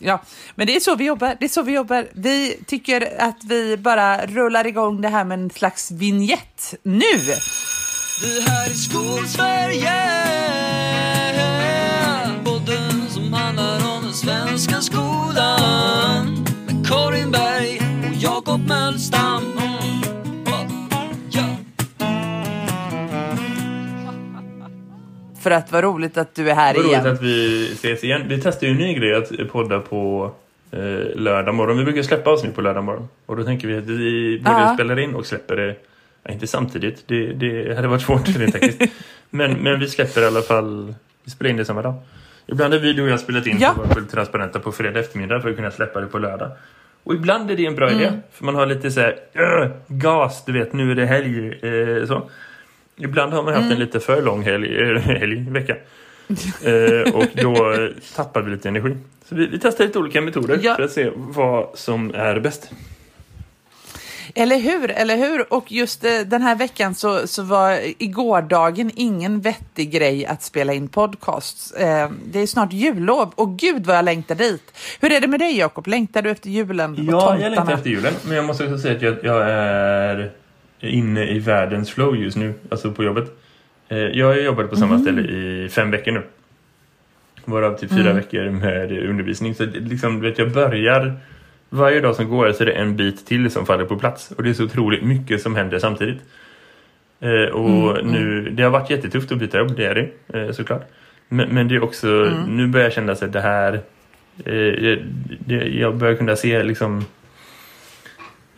Ja, men det är så vi jobbar. Det är så vi jobbar. Vi tycker att vi bara rullar igång det här med en slags vignett nu. Det här är Skolsverige Podden som handlar om den svenska skolan Med Karin Berg och Jakob Mölstam För att vad roligt att du är här Vad roligt igen. att vi ses igen. Vi testar ju en ny grej att podda på eh, lördag morgon. Vi brukar släppa oss nu på lördag morgon. Och då tänker vi att vi både Ja. spelar in och släpper det, ja, inte samtidigt, det, det hade varit svårt rent tekniskt. men, men vi släpper i alla fall, vi spelar in det samma dag. Ibland har vi du och jag spelat in Ja. på fullt transparenta på fredag eftermiddag för att kunna släppa det på lördag. Och ibland är det en bra idé. För man har lite så här, "Åh, gas, du vet, nu är det helg. Eh, så. Ibland har man haft en lite för lång helg, helg vecka. Eh, och då eh, tappar vi lite energi. Så vi, vi testar lite olika metoder Ja. för att se vad som är bäst. Eller hur, eller hur? Och just eh, den här veckan så, så var igårdagen ingen vettig grej att spela in podcasts. Eh, det är snart jullov och gud vad jag längtar dit. Hur är det med dig Jakob? Längtar du efter julen Ja, jag längtar efter julen. Men jag måste också säga att jag, jag är inne i världens flow just nu. Alltså på jobbet. Eh, jag har jobbat på samma Mm. ställe i fem veckor nu. Varav typ fyra veckor med undervisning. Så liksom, vet, jag börjar... Varje dag som går så är det en bit till som faller på plats. Och det är så otroligt mycket som händer samtidigt. Eh, och Mm, nu, det har varit jättetufft att byta jobb, det är det eh, såklart. Men, men det är också, Mm. nu börjar jag känna att det här, det, jag börjar kunna se liksom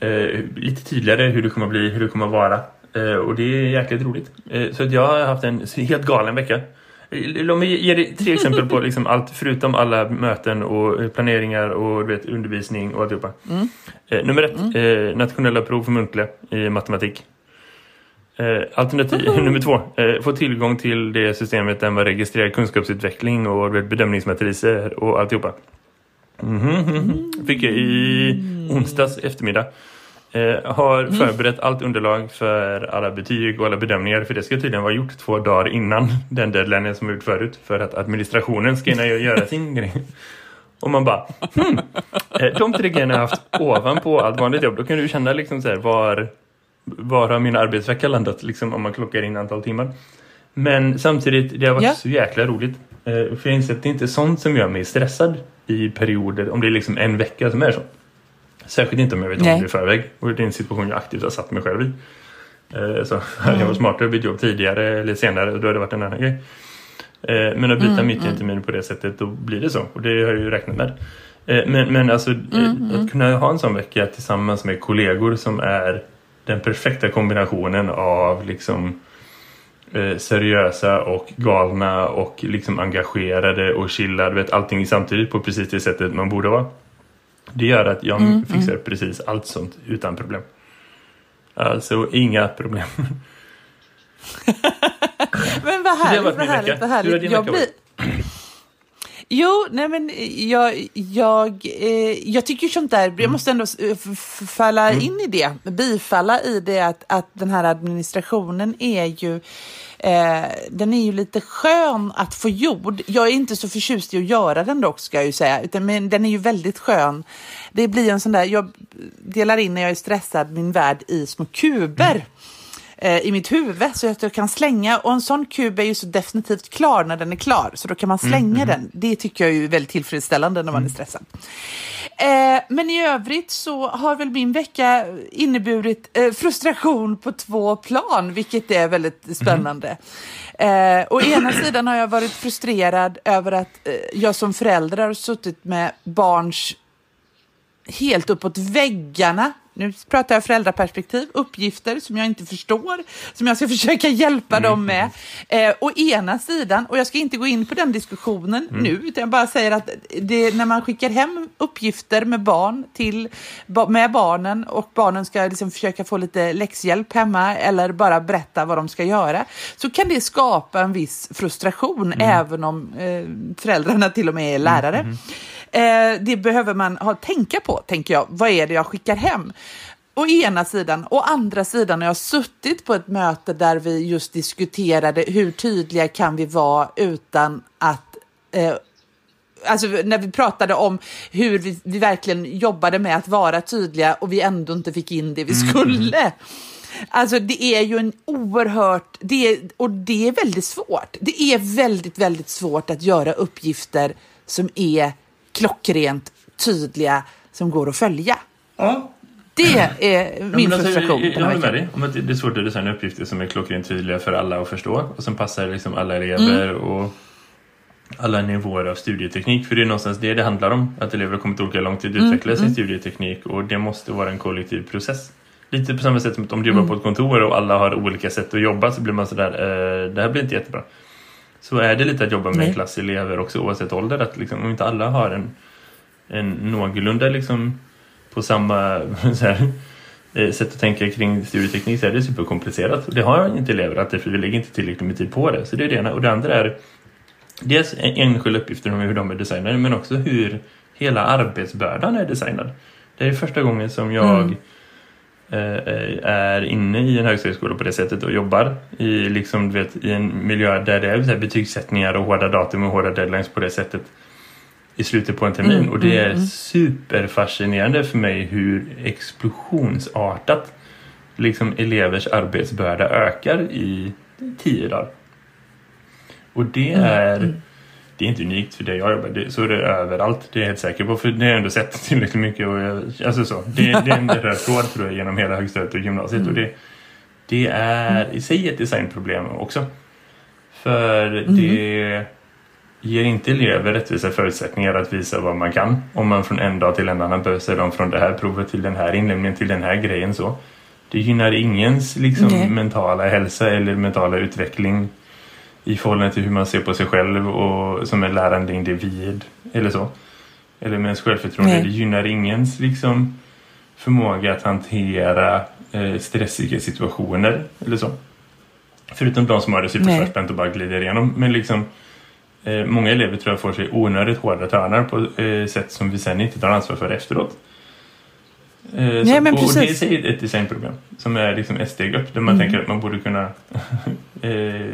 eh, lite tydligare hur det kommer bli, hur det kommer vara. Eh, och det är jäkligt roligt. Eh, så jag har haft en helt galen vecka. Eh, Låt mig ge dig tre exempel på liksom allt förutom alla möten och eh, planeringar och vet, undervisning och alltihopa. Eh, nummer ett, eh, nationella prov för muntliga i matematik. Eh, alternativ nummer två, eh, få tillgång till det systemet där man registrerar kunskapsutveckling och vet, bedömningsmatriser och alltihopa. Mhm, mhm. Fick jag i onsdags eftermiddag. Eh, har förberett allt underlag för alla betyg och alla bedömningar för det ska tydligen vara gjort två dagar innan den deadline som var gjort förut för att administrationen ska hinna göra sin grej. Och man bara, hmm, eh, de tre grejerna jag haft ovanpå allt vanligt jobb, då kan du känna liksom så här, var, var har min arbetsvecka landat liksom om man klockar in antal timmar. Men samtidigt, det har varit Ja. så jäkla roligt. Eh, för jag inser att det är inte sånt som gör mig stressad i perioder, om det är liksom en vecka som är så. Särskilt inte om jag vet om Nej. det i förväg. Och det är en situation jag aktivt har satt mig själv i. Eh, Så hade jag varit smartare och bytt jobb tidigare eller senare, då hade det varit en annan grej. Eh, Men att byta mitt i en termin på det sättet, då blir det så. Och det har jag ju räknat med. Eh, Men, men alltså, eh, att kunna ha en sån vecka tillsammans med kollegor som är den perfekta kombinationen av liksom seriösa och galna och liksom engagerade och chillade. Vet, allting samtidigt på precis det sättet man borde vara. Det gör att jag fixar precis allt sånt utan problem. Alltså inga problem. Men vad härligt, vad härligt, vad härligt. Hur har din vecka. Jo, nej men jag, jag, eh, jag tycker sånt där, Mm. jag måste ändå eh, falla in i det, bifalla i det att, att den här administrationen är ju, eh, den är ju lite skön att få gjord. Jag är inte så förtjust i att göra den dock ska jag ju säga, utan, men den är ju väldigt skön. Det blir en sån där, jag delar in när jag är stressad min värld i små kuber eh, i mitt huvud så att jag kan slänga och en sån kub är ju så definitivt klar när den är klar så då kan man slänga den. Det tycker jag är ju väldigt tillfredsställande när man är stressad. Eh, men i övrigt så har väl min vecka inneburit eh, frustration på två plan, vilket är väldigt spännande. Eh, å ena sidan har jag varit frustrerad över att eh, jag som förälder har suttit med barns helt uppåt väggarna. Nu pratar jag föräldraperspektiv, uppgifter som jag inte förstår, som jag ska försöka hjälpa dem med. Eh, å ena sidan, och jag ska inte gå in på den diskussionen nu, utan jag bara säger att det, när man skickar hem uppgifter med barn till, med barnen och barnen ska liksom försöka få lite läxhjälp hemma eller bara berätta vad de ska göra, så kan det skapa en viss frustration, även om eh, föräldrarna till och med är lärare. Eh, det behöver man ha, tänka på, tänker jag. Vad är det jag skickar hem? Å ena sidan. Å andra sidan har jag suttit på ett möte där vi just diskuterade hur tydliga kan vi vara utan att eh, Alltså när vi pratade om hur vi, vi verkligen jobbade med att vara tydliga och vi ändå inte fick in det vi skulle. Alltså det är ju en oerhört, det är, och det är väldigt svårt. Det är väldigt, väldigt svårt att göra uppgifter som är klockrent tydliga, som går att följa. Ja. Det är min men alltså, frustration. jag, jag håller med dig om att det är svårt att designa uppgifter som är klockrent tydliga för alla att förstå och som passar liksom alla elever och alla nivåer av studieteknik. För det är någonstans det det handlar om. Att elever har kommit olika långt i att utveckla sin studieteknik och det måste vara en kollektiv process. Lite på samma sätt som om du jobbar på ett kontor och alla har olika sätt att jobba så blir man sådär, eh, det här blir inte jättebra. Så är det lite att jobba med Nej. en klass elever också oavsett ålder. Att liksom, om inte alla har en, en någorlunda liksom på samma här, eh, sätt att tänka kring studieteknik så är det superkomplicerat. Och det har inte elever alltid för vi lägger inte tillräckligt med tid på det. Så det är det ena. Och det andra är dels en- enskilda uppgifter om hur de är designade men också hur hela arbetsbördan är designad. Det är första gången som jag eh, är inne i en högskoleskola på det sättet och jobbar i, liksom, vet, i en miljö där det är så här betygssättningar och hårda datum och hårda deadlines på det sättet i slutet på en termin. Mm, och det är mm, mm. superfascinerande för mig hur explosionsartat liksom elevers arbetsbörda ökar i tio dagar. Och det Mm, är det är inte unikt för det jag jobbar det, Så är det överallt, det är jag helt säker på. För det har jag ändå sett tillräckligt mycket. Och jag, alltså så, det, det är en röd tråd tror jag genom hela högstadiet och gymnasiet. Mm. Och det, det är i sig ett designproblem också. För Mm. det ger inte elever rättvisa förutsättningar att visa vad man kan. Om man från en dag till en annan böser dem från det här provet till den här inlämningen till den här grejen. så. Det gynnar ingens liksom, mentala hälsa eller mentala utveckling i förhållande till hur man ser på sig själv och som en lärande individ eller så. Eller med ens självförtroende. Nej. Det gynnar ingens liksom förmåga att hantera eh, stressiga situationer eller så. Förutom de som har det superspänt och bara glider igenom. Men liksom eh, många elever tror jag får sig onödigt hårda törnar på eh, sätt som vi sen inte tar ansvar för efteråt. Eh, Nej, så, men och, och det precis. är ett designproblem som är liksom ett steg upp där man Mm. tänker att man borde kunna eh,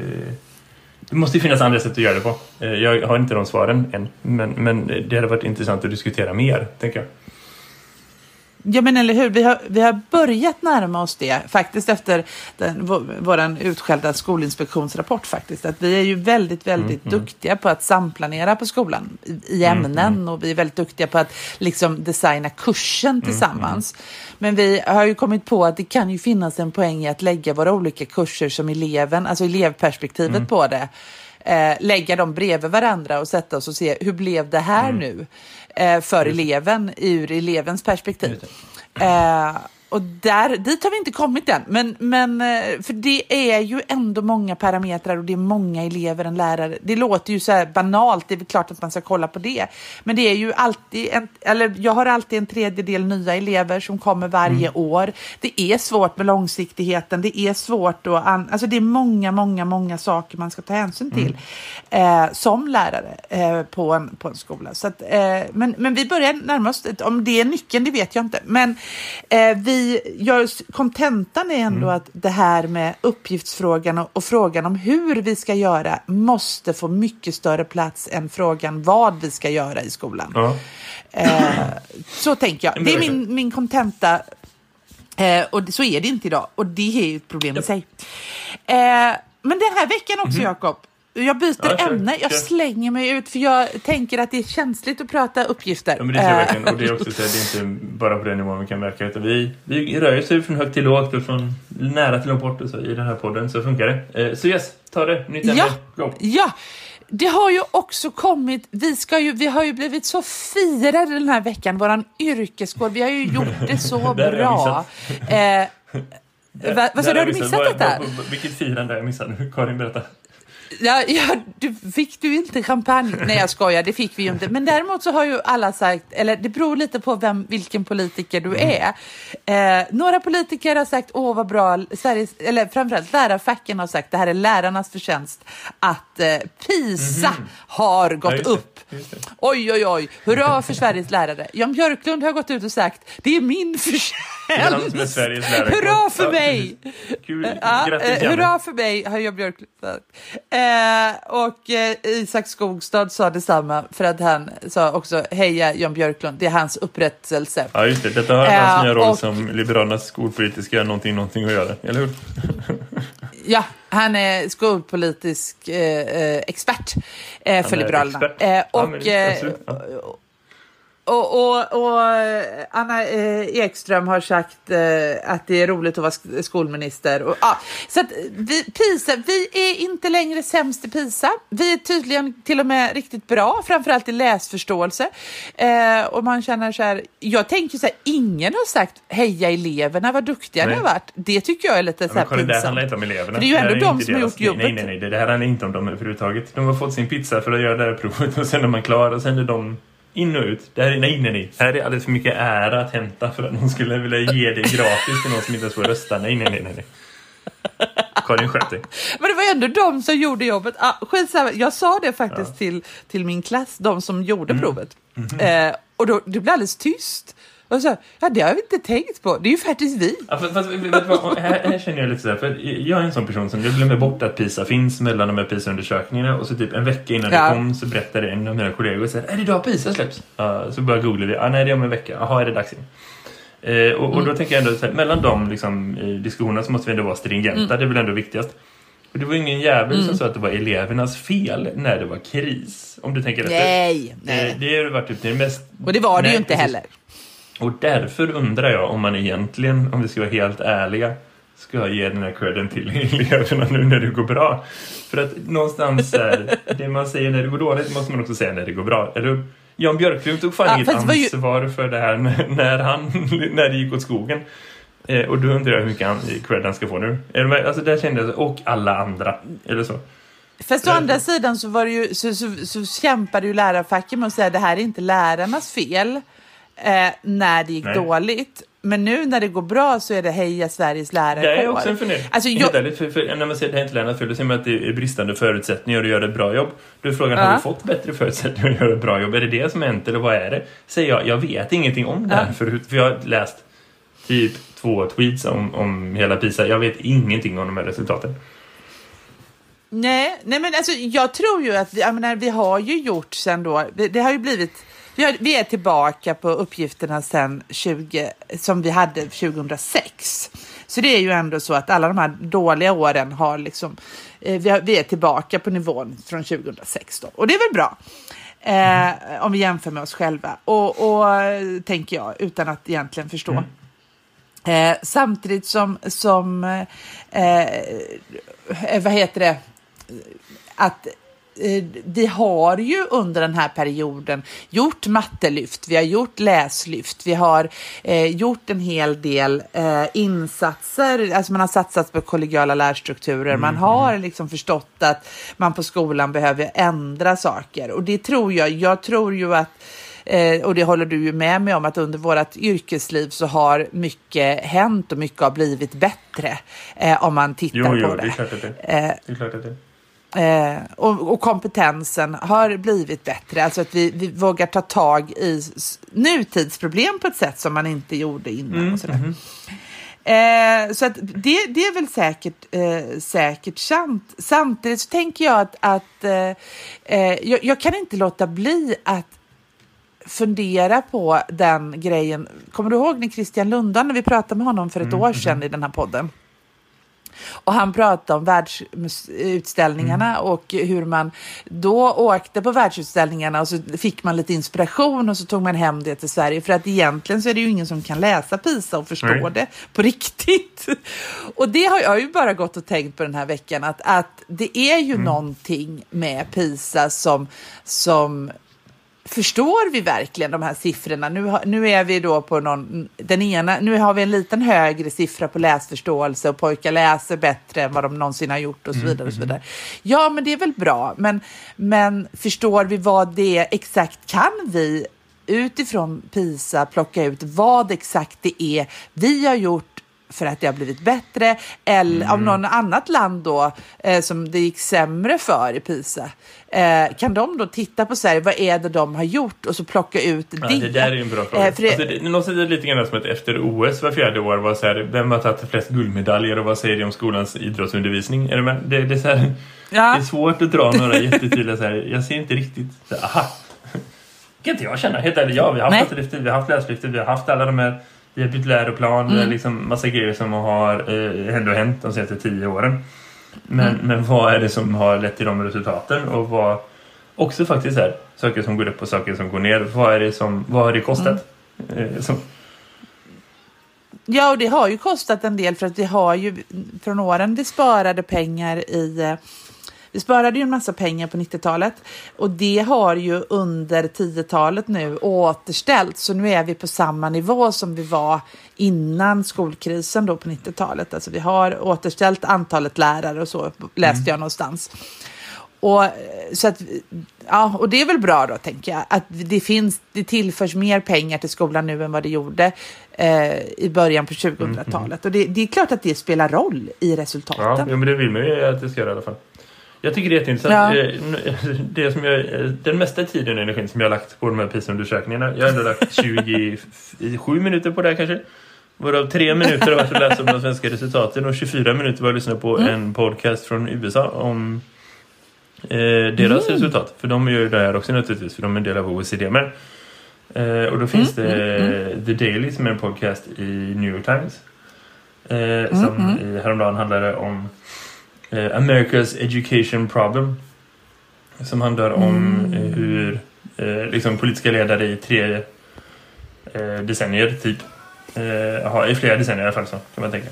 det måste ju finnas andra sätt att göra det på. Eh, jag har inte de svaren än, men, men det hade varit intressant att diskutera mer, tänker jag. Ja men eller hur, vi har, vi har börjat närma oss det faktiskt efter den, vår, utskällda skolinspektionsrapport faktiskt. Att vi är ju väldigt, väldigt duktiga på att samplanera på skolan i, i ämnen och vi är väldigt duktiga på att liksom designa kursen tillsammans. Men vi har ju kommit på att det kan ju finnas en poäng i att lägga våra olika kurser som eleven, alltså elevperspektivet på det. Eh, lägga dem bredvid varandra och sätta oss och se hur blev det här nu eh, för eleven ur elevens perspektiv. Eh, och där, dit har vi inte kommit än, men, men eh, för det är ju ändå många parametrar och det är många elever, en lärare. Det låter ju så här banalt, det är klart att man ska kolla på det. Men det är ju alltid, en, eller jag har alltid en tredjedel nya elever som kommer varje år. Det är svårt med långsiktigheten, det är svårt att, an, alltså det är många, många, många saker man ska ta hänsyn till eh, som lärare eh, på, en, på en skola. Så att, eh, men, men vi börjar närma oss, om det är nyckeln, det vet jag inte. Men eh, vi gör, kontentan är ändå att det här med uppgiftsfrågan och, och frågan om hur vi ska göra måste få mycket större plats än frågan vad vi ska göra i skolan. Ja. Eh, så tänker jag. Det är min, min kontenta. Eh, och så är det inte idag. Och det är ju ett problem i sig. Eh, men den här veckan också, Jakob. Jag byter. Ja, kör, ämne. Jag kör. slänger mig ut för jag tänker att det är känsligt att prata uppgifter. Ja, men det tror jag Eh, verkligen. Och det är också så det är inte bara på den nivån vi kan verka. Utan vi, vi rör oss från högt till lågt och från nära till långt bort och så, i den här podden. Så funkar det. Eh, så yes, ta det. Nytt ämne. Ja. Go. Ja, det har ju också kommit, vi, ska ju, vi har ju blivit så firade den här veckan, våran yrkeskår, vi har ju gjort det så bra. Eh, Va, vad sa du, har du missat detta? Vilket firande har jag missat? Karin, berätta. Ja, ja, du, fick du inte champagne? Nej, jag skojar, det fick vi ju inte. Men däremot så har ju alla sagt, eller det beror lite på vem, vilken politiker du är. Eh, några politiker har sagt, åh vad bra, Sveriges, eller framförallt lärarfacken har sagt, det här är lärarnas förtjänst att eh, PISA har gått. Ja, upp. Oj, oj, oj, hurra för Sveriges lärare. Jan Björklund har gått ut och sagt, det är min förtjänst. Hurra för mig! Kul. Grattis Janne. hurra för mig, har Jan Björklund sagt. Eh, och eh, Isak Skogstad sa detsamma för att han sa också heja Jan Björklund, det är hans upprättelse. Ja, just det. Detta har Eh, hans nya roll och- som Liberalernas skolpolitiska någonting, någonting att göra. Eller hur? Ja, han är skolpolitisk eh, eh, expert eh, för Liberalerna. expert. Eh, och, ja. Och, och, och eh, Anna eh, Ekström har sagt eh, att det är roligt att vara sk- skolminister. Och, ja, så att vi, PISA, vi är inte längre sämst i PISA. Vi är tydligen till och med riktigt bra, framförallt i läsförståelse. Eh, och man känner så här, jag tänker så här, ingen har sagt heja eleverna, vad duktiga ni har varit. Det tycker jag är lite så här kolla, det här pinsamt. handlar inte om eleverna. För det är ju ändå här de som har gjort jobbet. Nej, nej, nej. Det det här handlar inte om dem överhuvudtaget. De har fått sin pizza för att göra det här provet och sen är man klar och sen är de in och ut. Det här är, nej, nej, nej. Här är alldeles för mycket ära att hämta för att någon skulle vilja ge det gratis till någon som inte ens får rösta. Nej, nej, nej, nej. nej. Karin, skärp dig. Men det var ändå de som gjorde jobbet. Ah, skitsamma. Jag sa det faktiskt till, till min klass, de som gjorde Mm. provet. Mhm. Eh, och då, det blev alldeles tyst. Och så, ja, det har vi inte tänkt på. Det är ju faktiskt vi. Ja, fast, fast, vad? Här, här känner jag lite så här, för jag är en sån person som jag glömmer bort att PISA finns mellan de här PISA-undersökningarna och så typ en vecka innan Ja. det kom så berättade en av mina kollegor så här, är det idag PISA släpps? Ja, så började jag googla det, ah, nej det är om en vecka, jaha är det dags igen? Eh, och, och Mm. då tänker jag ändå så här, mellan de liksom, eh, diskussionerna så måste vi ändå vara stringenta, Mm. det är väl ändå viktigast. Och det var ingen jävel som sa att det var elevernas fel när det var kris. Om du tänker efter. Nej, Eh, nej. Det har ju varit typ det mest... Och det var det Nej, ju inte precis. heller. Och därför undrar jag om man egentligen, om vi ska vara helt ärliga, ska ge den här credden till eleverna nu när det går bra. För att någonstans är det man säger när det går dåligt måste man också säga när det går bra, eller? Jan Björklund tog fan Ja, inget fast det var ju- ansvar för det här när, när, han, när det gick åt skogen. Eh, och då undrar jag hur mycket han, cred han ska få nu. Alltså där kände jag, och alla andra, eller så. Fast å andra sidan så, var det ju, så, så, så kämpade ju lärarfacken med att säga att det här är inte lärarnas fel eh, när det gick Nej. dåligt. Men nu när det går bra så är det heja Sveriges Det är lärarkår. också en fundering. Alltså, Helt jag, ärligt, för, för, när man säger att det är inte lärarnas fel, då säger man att det är bristande förutsättningar och du gör ett bra jobb. Då är frågan, Ja. har du fått bättre förutsättningar att göra ett bra jobb? Är det det som hänt eller vad är det? Säger jag, jag vet ingenting om det här Ja. förut, för jag har läst typ två tweets om, om hela PISA. Jag vet ingenting om de här resultaten. Nej, nej men alltså jag tror ju att vi, menar, vi har ju gjort sen då, det har ju blivit, vi, är tillbaka på uppgifterna sen 20, som vi hade 2006. Så det är ju ändå så att alla de här dåliga åren har liksom, eh, vi, är tillbaka på nivån från 2006 då. Och det är väl bra. Eh, om vi jämför med oss själva. Och, och tänker jag, utan att egentligen förstå. Eh, samtidigt som, som eh, eh, vad heter det, att vi har ju under den här perioden gjort mattelyft, vi har gjort läslyft, vi har eh, gjort en hel del eh, insatser, alltså man har satsat på kollegiala lärstrukturer, man har liksom förstått att man på skolan behöver ändra saker. Och det tror jag, jag tror ju att Eh, och det håller du ju med mig om att under vårt yrkesliv så har mycket hänt och mycket har blivit bättre eh, om man tittar Jo, på jo, det. det att det Eh, Det Eh, och, och kompetensen har blivit bättre. Alltså att vi, vi vågar ta tag i nutidsproblem på ett sätt som man inte gjorde innan. och sådär. Eh, så att det, det är väl säkert, eh, säkert sant. Samtidigt så tänker jag att, att eh, eh, jag, jag kan inte låta bli att fundera på den grejen. Kommer du ihåg när Christian Lundan, när vi pratade med honom för ett år sedan i den här podden? Och han pratade om världsutställningarna och hur man då åkte på världsutställningarna och så fick man lite inspiration och så tog man hem det till Sverige. För att egentligen så är det ju ingen som kan läsa PISA och förstå Nej. det på riktigt. Och det har jag ju bara gått och tänkt på den här veckan att, att det är ju någonting med PISA som, som Förstår vi verkligen de här siffrorna? Nu, har- nu är vi då på någon, den ena, nu har vi en liten högre siffra på läsförståelse och pojkar läser bättre än vad de någonsin har gjort och så vidare. Och så vidare. Ja, men det är väl bra, men, men förstår vi vad det är exakt? Kan vi utifrån PISA plocka ut vad exakt det är vi har gjort för att det har blivit bättre eller av någon annat land då eh, som det gick sämre för i PISA. Eh, kan de då titta på Sverige, vad är det de har gjort och så plocka ut Ja, det? det där är ju en bra fråga. Eh, för det- alltså, det, någon säger lite grann som att efter OS var fjärde år var så här, vem har tagit flest guldmedaljer och vad säger det om skolans idrottsundervisning? Är det, med? Det, det, är så här, Ja. det är svårt att dra några jättetydliga så här, jag ser inte riktigt, så, aha. kan inte jag känna, helt ärligt. Ja, vi har haft Matelyftet, vi har haft Läslyftet, vi har haft alla de här, vi har bytt läroplan, Mm. liksom massa grejer som har eh, ändå hänt de senaste tio åren. Men, Mm. men vad är det som har lett till de resultaten och vad också faktiskt är saker som går upp och saker som går ner. Vad är det som, vad har det kostat? Mm. Eh, som, Ja, och det har ju kostat en del för att vi har ju från åren vi sparade pengar i eh, vi sparade ju en massa pengar på 90-talet och det har ju under 10-talet nu återställt. Så nu är vi på samma nivå som vi var innan skolkrisen då på 90-talet. Alltså vi har återställt antalet lärare och så läste jag någonstans. Och, så att, ja, och det är väl bra då, tänker jag, att det, finns, det tillförs mer pengar till skolan nu än vad det gjorde eh, i början på 2000-talet. Och det, det är klart att det spelar roll i ja, resultaten. jo, men det vill man ju att det ska göra i alla fall. Jag tycker det är jätteintressant. Ja. Eh, Det som jag, eh, den mesta tiden och energin som jag har lagt på de här PISA-undersökningarna. Jag har ändå lagt 27 minuter på det här kanske. Varav tre minuter har varit att läsa om de svenska resultaten och 24 minuter var att lyssna på en podcast från USA om eh, deras resultat. För de gör ju det här också naturligtvis, för de är en del av OECD med. Eh, och då finns det The Daily som är en podcast i New York Times. Eh, som i häromdagen handlade om America's Education Problem. Som handlar om eh, hur eh, liksom politiska ledare i tre eh, decennier typ eh, i flera decennier i alla fall så kan man tänka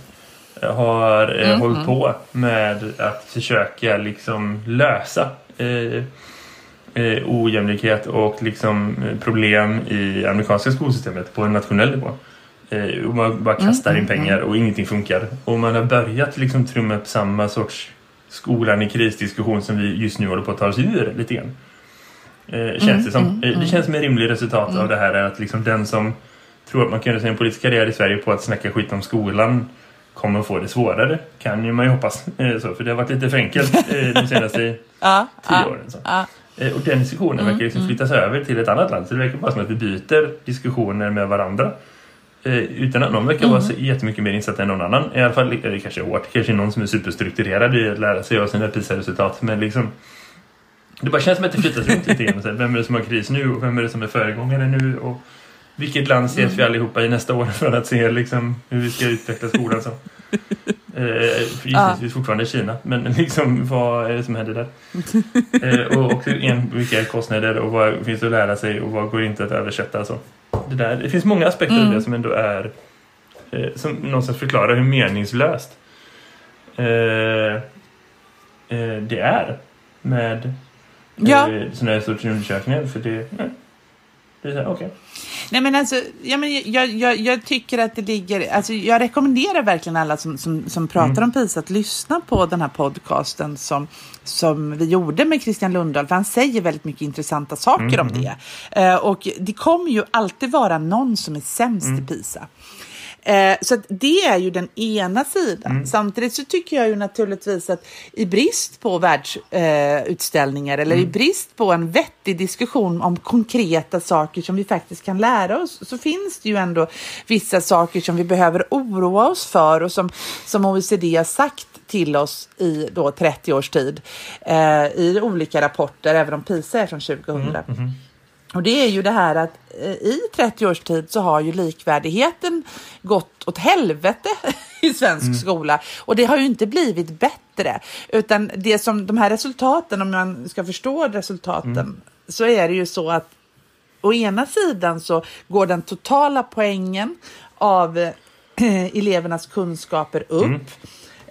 eh, har eh, hållit på med att försöka liksom lösa eh, eh, ojämlikhet och liksom eh, problem i amerikanska skolsystemet på en nationell nivå. Eh, och man bara kastar in pengar och ingenting funkar. Och man har börjat liksom trumma upp samma sorts skolan i krisdiskussion som vi just nu håller på att ta oss ur lite grann. Eh, känns det som. Eh, Det känns som en rimlig resultat av det här är att liksom den som tror att man kan göra sig en politisk karriär i Sverige på att snacka skit om skolan kommer få det svårare. Kan ju man ju hoppas. Eh, så, för det har varit lite för enkelt eh, de senaste Ja, tio ja, åren. Så. ja. Eh, Och den diskussionen verkar liksom flyttas över till ett annat land. Så det verkar bara som att vi byter diskussioner med varandra. Eh, utan att någon verkar vara så jättemycket mer insatt än någon annan. I alla fall, eh, det kanske är hårt. Kanske är någon som är superstrukturerad i att lära sig av sina PISA-resultat. Men liksom, det bara känns som att det flyttas runt lite grann. Vem är det som har kris nu och vem är det som är föregångare nu? Och vilket land ses vi allihopa i nästa år för att se liksom, hur vi ska utveckla skolan? Så. Eh, Gissningsvis fortfarande Kina, men liksom, vad är det som händer där? Eh, och också en, vilka kostnader och vad finns det att lära sig och vad går inte att översätta? Så. Det, där, det finns många aspekter av det som ändå är eh, som någonstans förklarar hur meningslöst eh, eh, det är med Ja. eh, sådana här sorts undersökningar. För det, nej, okej. Nej, men alltså, ja, men jag, jag, jag tycker att det ligger... Alltså, jag rekommenderar verkligen alla som, som, som pratar om PISA att lyssna på den här podcasten som, som vi gjorde med Christian Lundahl, för han säger väldigt mycket intressanta saker om det. Eh, och det kommer ju alltid vara någon som är sämst i PISA. Eh, så det är ju den ena sidan. Samtidigt så tycker jag ju naturligtvis att i brist på världsutställningar eh, eller i brist på en vettig diskussion om konkreta saker som vi faktiskt kan lära oss så finns det ju ändå vissa saker som vi behöver oroa oss för och som, som OECD har sagt till oss i då 30 års tid eh, i olika rapporter, även om PISA är från 2000. Och det är ju det här att eh, i 30 års tid så har ju likvärdigheten gått åt helvete i svensk skola. Och det har ju inte blivit bättre. Utan det som de här resultaten, om man ska förstå resultaten, så är det ju så att å ena sidan så går den totala poängen av eh, elevernas kunskaper upp.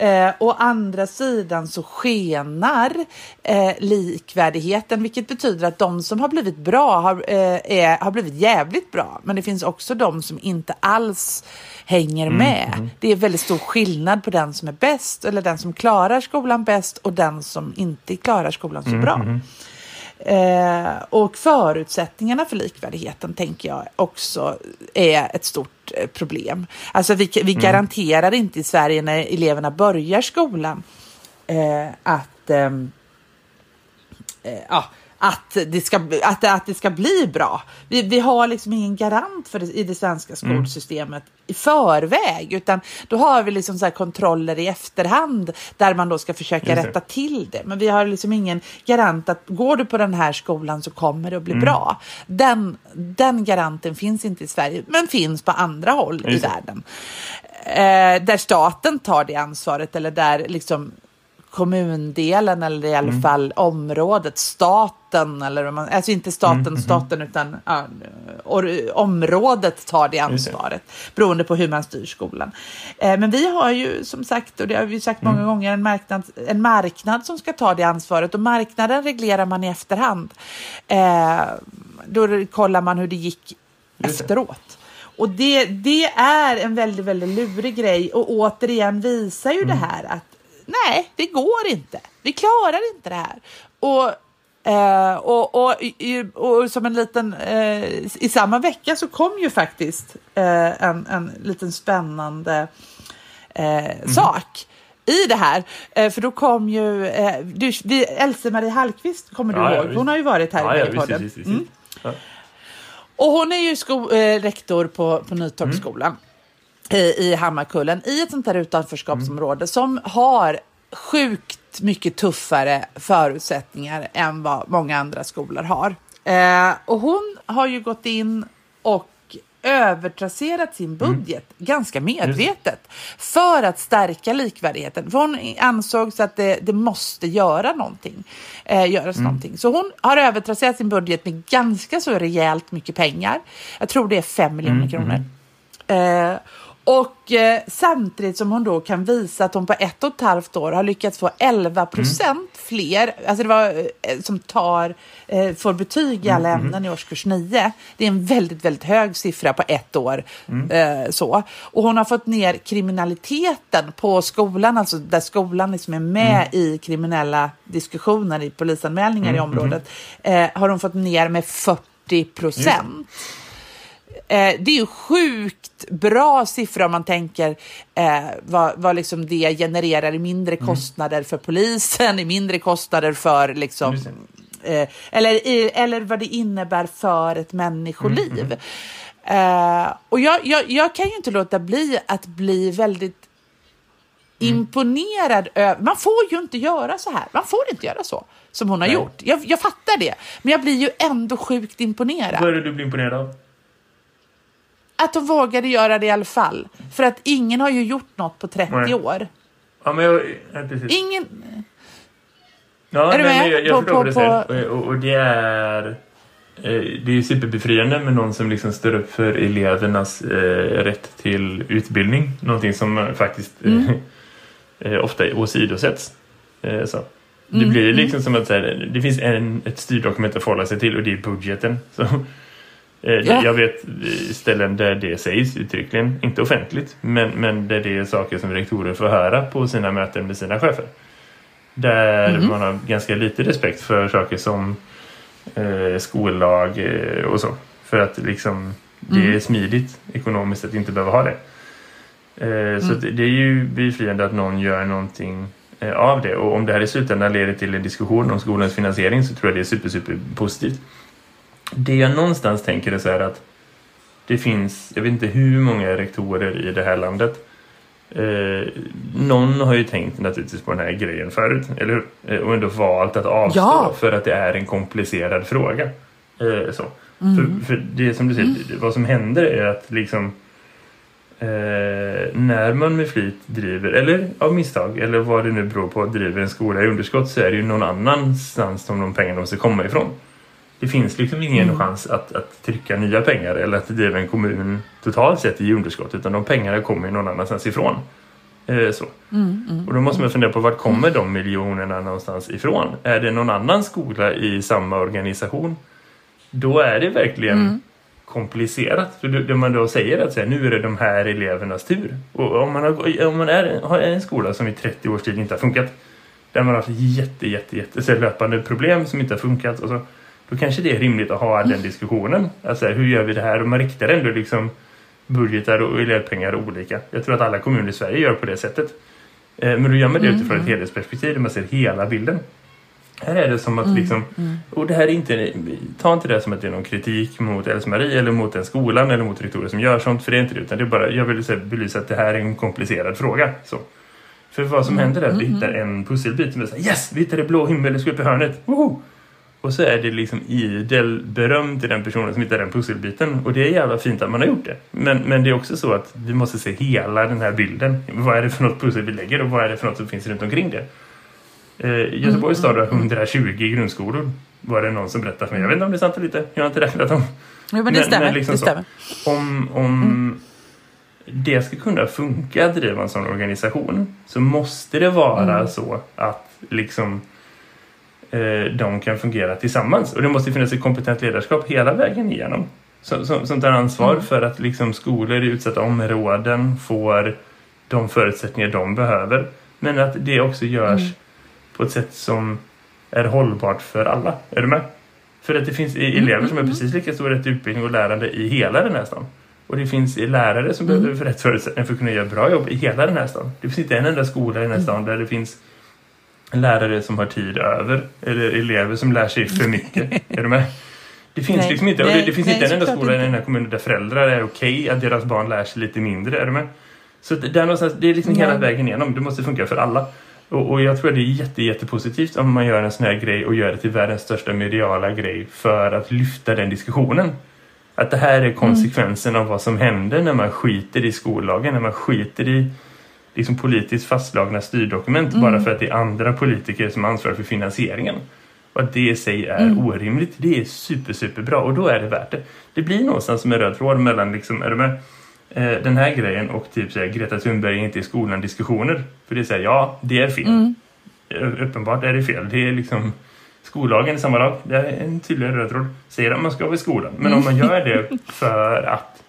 Eh, å andra sidan så skenar eh, likvärdigheten, vilket betyder att de som har blivit bra har, eh, är, har blivit jävligt bra. Men det finns också de som inte alls hänger med. Det är väldigt stor skillnad på den som är bäst eller den som klarar skolan bäst och den som inte klarar skolan så bra. Eh, och förutsättningarna för likvärdigheten tänker jag också är ett stort eh, problem. Alltså vi, vi garanterar inte i Sverige när eleverna börjar skolan eh, att ehm, eh, ja, att det ska, att, att det ska bli bra. Vi, vi har liksom ingen garant för det, i det svenska skolsystemet i förväg, utan då har vi liksom så här kontroller i efterhand där man då ska försöka rätta till det. Men vi har liksom ingen garant att går du på den här skolan så kommer det att bli bra. Den, den garanten finns inte i Sverige, men finns på andra håll i Just det. världen. Eh, där staten tar det ansvaret eller där liksom kommundelen eller i alla Mm. fall området, staten eller man, alltså inte staten, Mm, staten utan ja, or, området tar det det. ansvaret beroende på hur man styr skolan. Eh, men vi har ju som sagt, och det har vi sagt Mm. många gånger, en marknad, en marknad som ska ta det ansvaret och marknaden reglerar man i efterhand. Eh, då kollar man hur det gick det. efteråt. Och det, det är en väldigt, väldigt lurig grej och återigen visar ju det här att nej, det går inte. Vi klarar inte det här. Och Eh, och, och, och som en liten, eh, i samma vecka så kom ju faktiskt eh, en, en liten spännande eh, sak i det här. För då kom ju, du, vi, Else-Marie Hallqvist kommer du Ja, ihåg? Hon har ju varit här Ja, i podden. Mm. Och hon är ju sko- rektor på, på Nytorpsskolan i, i Hammarkullen i ett sånt här utanförskapsområde som har sjukt mycket tuffare förutsättningar än vad många andra skolor har. Eh, och hon har ju gått in och övertrasserat sin budget ganska medvetet för att stärka likvärdigheten. För hon ansåg så att det, det måste göra någonting, eh, göras någonting. Så hon har övertrasserat sin budget med ganska så rejält mycket pengar. Jag tror det är 5 miljoner kronor. Eh, och eh, samtidigt som hon då kan visa att hon på ett och ett halvt år har lyckats få 11 procent fler, alltså det var eh, som tar, eh, får betyg i alla ämnen i årskurs 9. Det är en väldigt, väldigt hög siffra på ett år. Eh, så. Och hon har fått ner kriminaliteten på skolan, alltså där skolan liksom är med i kriminella diskussioner, i polisanmälningar i området, eh, har hon fått ner med 40 procent. Eh, det är ju sjukt bra siffror om man tänker eh, vad, vad liksom det genererar i mindre kostnader för polisen, i mindre kostnader för liksom, eh, eller, i, eller vad det innebär för ett människoliv. Eh, och jag, jag, jag kan ju inte låta bli att bli väldigt imponerad över... Man får ju inte göra så här. Man får inte göra så som hon har Nej. gjort. Jag, jag fattar det. Men jag blir ju ändå sjukt imponerad. Vad är det du blir imponerad av? Att de vågade göra det i alla fall. För att ingen har ju gjort något på 30 Nej. år. Ja, men jag... Ja, precis. Ingen... Ja, Är du med? jag, jag På- förstår på- vad du säger. Och, och, och det är... eh, Det är superbefriande med någon som liksom står upp för elevernas eh, rätt till utbildning. Någonting som eh, faktiskt Mm. eh, eh, ofta åsidosätts. Eh, så. Det Mm, blir liksom som att här, det finns en, ett styrdokument att förhålla sig till och det är budgeten. Så, eh, Ja. Jag vet eh, ställen där det sägs uttryckligen, inte offentligt, men, men där det är saker som rektorer får höra på sina möten med sina chefer. Där Mhm. man har ganska lite respekt för saker som eh, skollag eh, och så. För att liksom det Mm. är smidigt ekonomiskt att inte behöva ha det. Eh, Så Mm. att det är ju befriande att någon gör någonting eh, av det. Och om det här i slutändan leder till en diskussion om skolans finansiering så tror jag det är super, super positivt. Det jag någonstans tänker är så här att det finns, jag vet inte hur många rektorer i det här landet Eh, någon har ju tänkt naturligtvis på den här grejen förut, eller hur? Eh, och ändå valt att avstå Ja. för att det är en komplicerad fråga. Eh, så. För, för det som du säger, det- vad som händer är att liksom eh, när man med flit driver, eller av misstag, eller vad det nu beror på, driver en skola i underskott så är det ju någon annanstans som de pengarna måste komma ifrån. Det finns liksom ingen chans att, att trycka nya pengar eller att driva en kommun totalt sett i underskott utan de pengarna kommer ju någon annanstans ifrån. Eh, så. Och då måste man fundera på vart kommer de miljonerna någonstans ifrån? Är det någon annan skola i samma organisation? Då är det verkligen komplicerat. För det man då säger att så här, nu är det de här elevernas tur. Och om man, har, om man är, har en skola som i 30 års tid inte har funkat där man har haft jätte, jätte, jätte löpande problem som inte har funkat och så, då kanske det är rimligt att ha den diskussionen. Alltså, hur gör vi det här? Och man riktar ändå liksom budgetar och elevpengar olika. Jag tror att alla kommuner i Sverige gör på det sättet. Eh, men då gör man det utifrån ett helhetsperspektiv där man ser hela bilden. Här är det som att liksom, och det här är inte, ta inte det som att det är någon kritik mot Else-Marie eller mot den skolan eller mot rektorer som gör sånt, för det är inte det, utan det är bara, jag vill belysa att det här är en komplicerad fråga. Så. För vad som händer är att vi hittar en pusselbit som är såhär, yes, vi hittade blå himmel, det upp i hörnet, woho! Och så är det liksom idel beröm till den personen som hittar den pusselbiten. Och det är jävla fint att man har gjort det. Men, men det är också så att vi måste se hela den här bilden. Vad är det för något pussel vi lägger och vad är det för något som finns runt omkring det? Eh, Göteborgs stad har 120 grundskolor. Var det någon som berättade för mig. Jag vet inte om det är sant eller inte. Jag har inte räknat dem. Jo, men det stämmer. liksom det stämmer. Om, om det ska kunna funka att driva en sån organisation så måste det vara så att liksom de kan fungera tillsammans. Och det måste finnas ett kompetent ledarskap hela vägen igenom. Som, som, som tar ansvar för att liksom skolor i utsatta områden får de förutsättningar de behöver. Men att det också görs på ett sätt som är hållbart för alla. Är du med? För att det finns i- elever som har precis lika stor rätt utbildning och lärande i hela den här stan. Och det finns lärare som behöver rätt förutsättningar för att kunna göra bra jobb i hela den här stan. Det finns inte en enda skola i den här stan där det finns lärare som har tid över eller elever som lär sig för mycket. är du med? Det finns Nej, liksom inte. Och det, det finns nej, inte en enda skola i den här kommunen där föräldrar är okej att deras barn lär sig lite mindre. Är du med? Så det, där någonstans, det är liksom hela vägen igenom. Det måste funka för alla. Och, och jag tror att det är jätte, jättepositivt om man gör en sån här grej och gör det till världens största mediala grej för att lyfta den diskussionen. Att det här är konsekvensen av vad som händer när man skiter i skollagen, när man skiter i liksom politiskt fastslagna styrdokument bara för att det är andra politiker som ansvarar för finansieringen. Och att det i sig är orimligt, det är super, super bra och då är det värt det. Det blir någonstans som en röd tråd mellan liksom, är du med? Eh, den här grejen och typ såhär, Greta Thunberg är inte i skolan diskussioner. För det är såhär, ja, det är fel. Eh, Uppenbart är det fel. Det är liksom skollagen är samma lag. Det är en tydlig röd tråd. Säger att man ska vara i skolan. Men om man gör det för att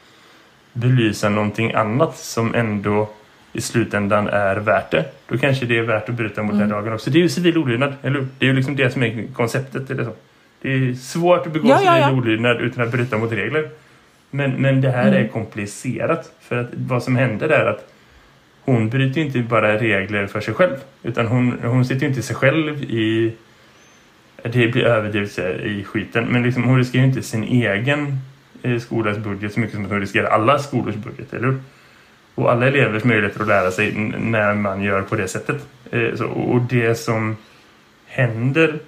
belysa någonting annat som ändå i slutändan är värt det. Då kanske det är värt att bryta mot den lagen också. Det är ju civil olydnad, eller hur? Det är ju liksom det som är konceptet. Eller så. Det är svårt att begå Ja, civil ja, ja. olydnad utan att bryta mot regler. Men, men det här är komplicerat. För att vad som händer är att hon bryter inte bara regler för sig själv. Utan hon, hon sitter inte sig själv i... Det blir överdrivet i skiten. Men liksom, hon riskerar ju inte sin egen eh, skolas budget så mycket som att hon riskerar alla skolors budget, eller hur? Och alla elevers möjligheter att lära sig när man gör på det sättet. Eh, så, och det som händer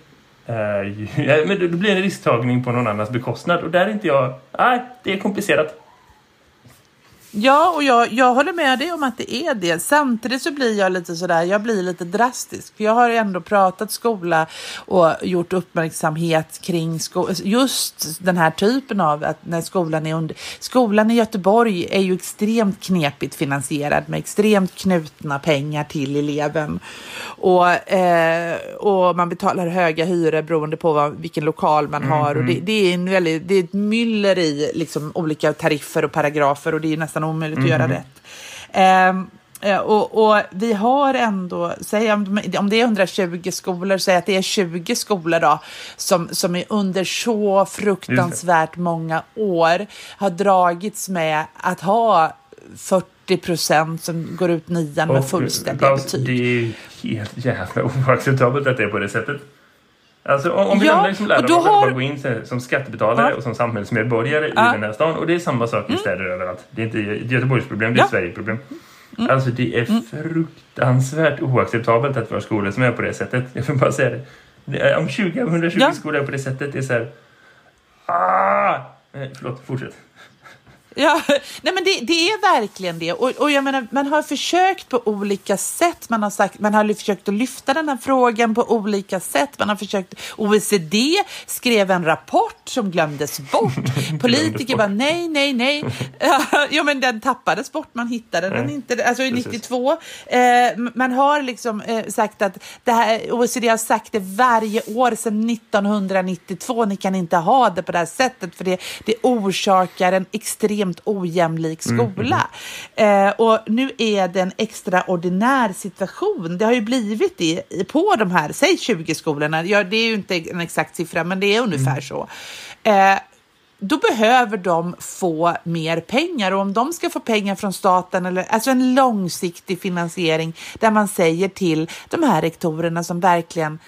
är ju... Ja, men det blir en risktagning på någon annans bekostnad. Och där är inte jag... Nej, det är komplicerat. Ja, och jag, jag håller med dig om att det är det. Samtidigt så blir jag lite sådär, jag blir lite drastisk. För jag har ändå pratat skola och gjort uppmärksamhet kring just den här typen av att när skolan är under... Skolan i Göteborg är ju extremt knepigt finansierad med extremt knutna pengar till eleven. Och, eh, och man betalar höga hyror beroende på vad, vilken lokal man har. Och det, det, är en väldigt, det är ett myller i liksom, olika tariffer och paragrafer och det är nästan omöjligt att göra rätt. Ehm, eh, och, och vi har ändå, säg om, om det är 120 skolor, säg att det är 20 skolor då, som, som är under så fruktansvärt många år har dragits med att ha 40 procent som går ut nian med Och, fullständiga betyg. Det är helt jävla oacceptabelt att det är på det sättet. Alltså om, vi Ja, lämnar liksom lärare och och bara har- gå in som skattebetalare Ja. och som samhällsmedborgare Ja. Mm. i den här stan. Och det är samma sak i städer överallt. Det är inte Göteborgs problem, det är Ja. ett Sverigeproblem. Mm. Alltså det är fruktansvärt oacceptabelt att vi har skolor som är på det sättet. Jag vill bara säga det. om 20 av 120 Ja. skolor är på det sättet, det är så här... Ah! Förlåt, fortsätt. Ja, nej men det, det är verkligen det. Och, och jag menar, man har försökt på olika sätt. Man har, sagt, man har försökt att lyfta den här frågan på olika sätt. Man har försökt, OECD skrev en rapport som glömdes bort. Politiker bara nej, nej, nej. ja, men den tappades bort. Man hittade den Nej, inte. Alltså i precis. 92. Eh, man har liksom eh, sagt att det här, OECD har sagt det varje år sedan 1992. Ni kan inte ha det på det här sättet för det, det orsakar en extremt ojämlik skola. Eh, och nu är det en extraordinär situation. Det har ju blivit det i- på de här, säg 20 skolorna. Ja, det är ju inte en exakt siffra, men det är ungefär så. Eh, då behöver de få mer pengar och om de ska få pengar från staten, eller, alltså en långsiktig finansiering där man säger till de här rektorerna som verkligen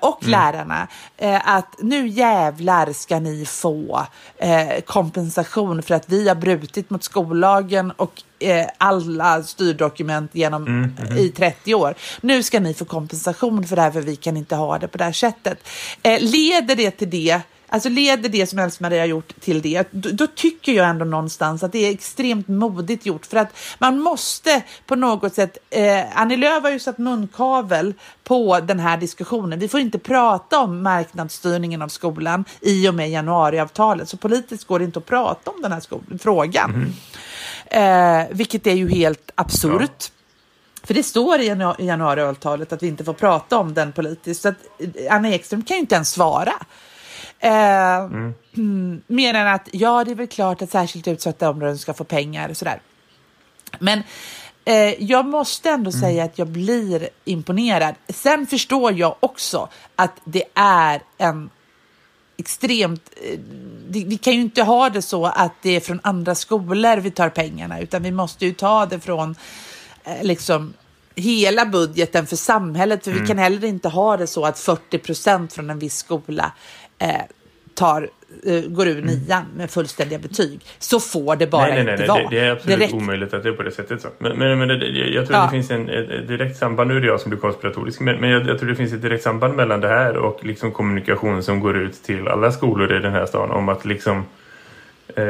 och Mm. lärarna eh, att nu jävlar ska ni få eh, kompensation för att vi har brutit mot skollagen och eh, alla styrdokument genom Mm, i 30 år. Nu ska ni få kompensation för det här för vi kan inte ha det på det här sättet. Eh, leder det till det Alltså leder det som Else-Marie har gjort till det, då, då tycker jag ändå någonstans att det är extremt modigt gjort för att man måste på något sätt, eh, Annie Lööf har ju satt munkavel på den här diskussionen. Vi får inte prata om marknadsstyrningen av skolan i och med januariavtalet, så politiskt går det inte att prata om den här frågan. Eh, vilket är ju helt absurt. För det står i janu- januariavtalet att vi inte får prata om den politiskt. Så att eh, Anna Ekström kan ju inte ens svara. Eh, mm, mer än att ja, det är väl klart att särskilt utsatta områden ska få pengar och sådär. Men eh, jag måste ändå säga att jag blir imponerad. Sen förstår jag också att det är en extremt... eh, det- Vi kan ju inte ha det så att det är från andra skolor vi tar pengarna, utan vi måste ju ta det från eh, liksom hela budgeten för samhället. För vi kan heller inte ha det så att 40 procent från en viss skola eh, tar, eh, går ur nian med fullständiga betyg. Så får det bara nej, nej, nej, inte nej, vara. det, det är absolut räcker- omöjligt att det är på det sättet. Så. Men, men, men det, jag tror Ja. det finns en, ett direkt samband, nu är det jag som blir konspiratorisk, men, men jag, jag tror det finns ett direkt samband mellan det här och liksom kommunikation som går ut till alla skolor i den här stan om att liksom eh,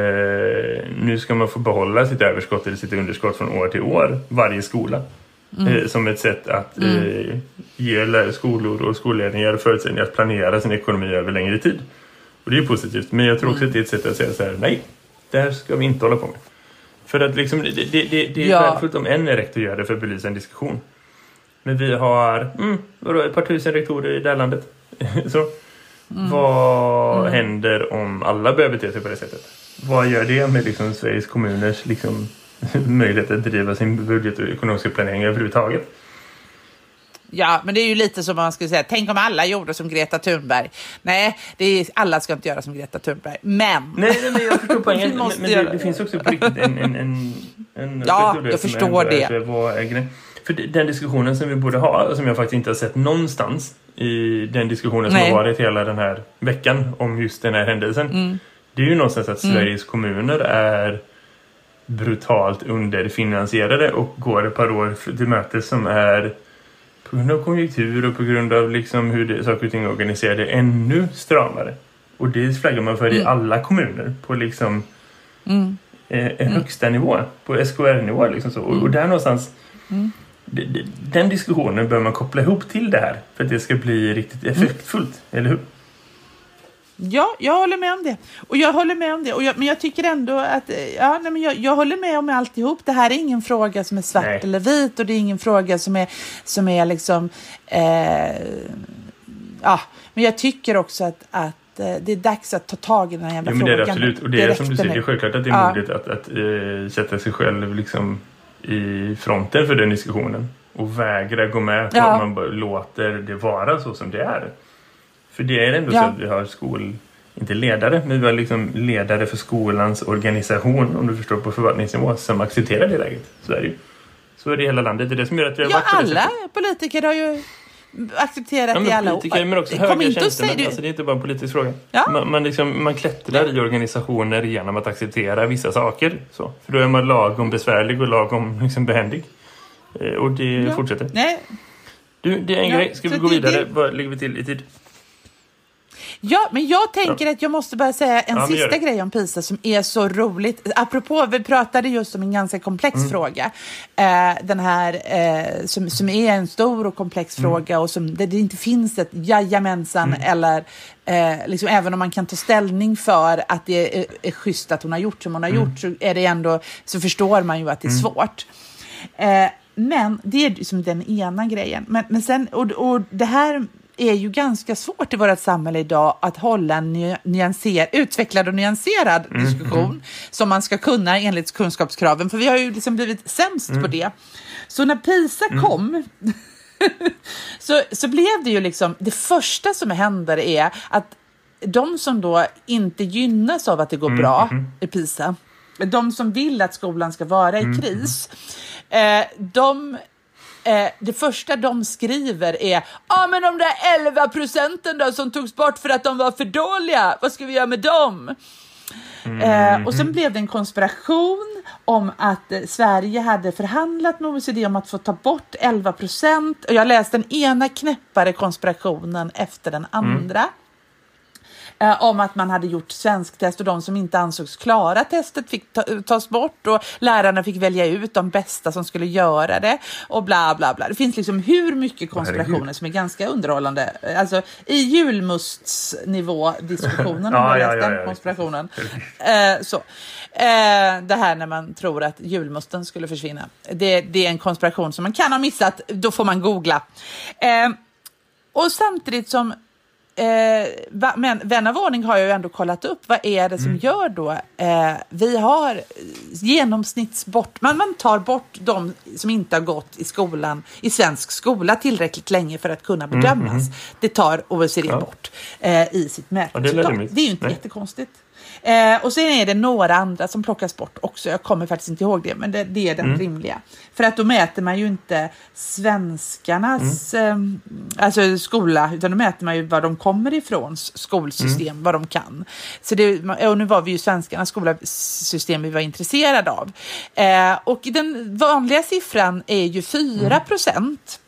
nu ska man få behålla sitt överskott eller sitt underskott från år till år, varje skola. Eh, som ett sätt att eh, ge skolor och skolledningar förutsättningar att planera sin ekonomi över längre tid. Och det är positivt. Men jag tror också att det är ett sätt att säga så här, nej, det här ska vi inte hålla på med. För att liksom, det, det, det, det är Ja. värdefullt om en rektor gör det för att belysa en diskussion. Men vi har mm, vadå, ett par tusen rektorer i det här landet. så, Vad händer om alla börjar bete sig på det sättet? Vad gör det med liksom Sveriges kommuners liksom, möjlighet att driva sin budget och ekonomiska planering överhuvudtaget? Ja, men det är ju lite som man skulle säga, tänk om alla gjorde som Greta Thunberg. Nej, det är, alla ska inte göra som Greta Thunberg. Men, Nej, nej men jag förstår poängen. Men men det, det det. finns också på riktigt en... en, en, en Ja, jag som förstår är det. Vad är? För det- den diskussionen som vi borde ha, som jag faktiskt inte har sett någonstans i den diskussionen som Nej. har varit hela den här veckan om just den här händelsen. Mm. Det är ju någonstans att Sveriges kommuner är brutalt underfinansierade och går ett par år till mötes som är på grund av konjunktur och på grund av liksom hur det, saker och ting är organiserade ännu stramare. Och det flaggar man för i alla kommuner på liksom Mm. eh, en högsta nivå, på SKR-nivå. Liksom så. Och, och där någonstans, det, den diskussionen bör man koppla ihop till det här för att det ska bli riktigt effektfullt, eller hur? Ja, jag håller med om det. Och jag håller med om det. Och jag, men jag tycker ändå att, eh, ja, nej, men jag, jag håller med om alltihop. Det här är ingen fråga som är svart Nej. eller vit och det är ingen fråga som är, som är liksom, eh, ja, men jag tycker också att, att eh, det är dags att ta tag i den här jävla Ja, men det frågan. är det absolut. Och det är som du säger, det är självklart att det är Ja. modigt att, att eh, sätta sig själv liksom i fronten för den diskussionen. Och vägra gå med på Ja. att man låter det vara så som det är. För det är ändå Ja. så att vi har skol... Inte ledare, men vi har liksom ledare för skolans organisation, om du förstår, på förvaltningsnivå som accepterar det läget. Så är det ju. Så är det i hela landet. Det är det som gör att vi har Ja, varit alla politiker har ju accepterat Ja, i alla men år. politiker men också Kom höga inte och säg det. Alltså, det är inte bara en politisk fråga. Ja. Man, man, liksom, man klättrar i organisationer genom att acceptera vissa saker. Så. För då är man lagom besvärlig och lagom liksom, behändig. Eh, och det Ja. fortsätter. Nej, Du, det är en Ja, grej. Ska vi gå vidare? det- Vad ligger vi till i tid? Ja, men jag tänker att jag måste bara säga en Ja, sista grej om PISA som är så roligt. Apropå, vi pratade just om en ganska komplex Mm. fråga. Eh, den här eh, som, som är en stor och komplex Mm. fråga och som där det inte finns ett jajamensan eller eh, liksom, även om man kan ta ställning för att det är, är schysst att hon har gjort som hon har Mm. gjort så är det ändå så förstår man ju att det är svårt. Eh, men det är liksom den ena grejen. Men, men sen, och, och det här är ju ganska svårt i vårt samhälle idag att hålla en ny, nyanser, utvecklad och nyanserad diskussion som man ska kunna enligt kunskapskraven. För vi har ju liksom blivit sämst på det. Så när PISA kom så, så blev det ju liksom, det första som händer är att de som då inte gynnas av att det går bra i PISA, de som vill att skolan ska vara i kris, eh, de Eh, det första de skriver är ja ah, men de där 11 procenten då som togs bort för att de var för dåliga, vad ska vi göra med dem? Eh, och sen blev det en konspiration om att eh, Sverige hade förhandlat med OECD om att få ta bort 11 procent. Och jag läste den ena knäppare konspirationen efter den andra. Eh, om att man hade gjort svensktest och de som inte ansågs klara testet fick ta, tas bort och lärarna fick välja ut de bästa som skulle göra det och bla bla bla. Det finns liksom hur mycket konspirationer som är ganska underhållande. Alltså i julmustsnivå diskussionen Ja, om ja, ja, den ja. konspirationen. Eh, så. Eh, det här när man tror att julmusten skulle försvinna. Det, det är en konspiration som man kan ha missat, då får man googla. Eh, och samtidigt som Eh, men vän av ordning har jag ju ändå kollat upp vad är det som Mm. gör då eh, vi har genomsnittsbort, man, man tar bort de som inte har gått i skolan i svensk skola tillräckligt länge för att kunna bedömas. Det tar OECD Mm, Ja. bort eh, i sitt det är mätresultat. rimligt. det är ju inte Nej. jättekonstigt. Eh, och sen är det några andra som plockas bort också. Jag kommer faktiskt inte ihåg det, men det, det är den Mm. rimliga. För att då mäter man ju inte svenskarnas Mm. eh, alltså skola, utan då mäter man ju var de kommer ifrån, skolsystem, Mm. vad de kan. Så det, och nu var vi ju svenskarnas skolsystem vi var intresserade av. Eh, och den vanliga siffran är ju 4 procent.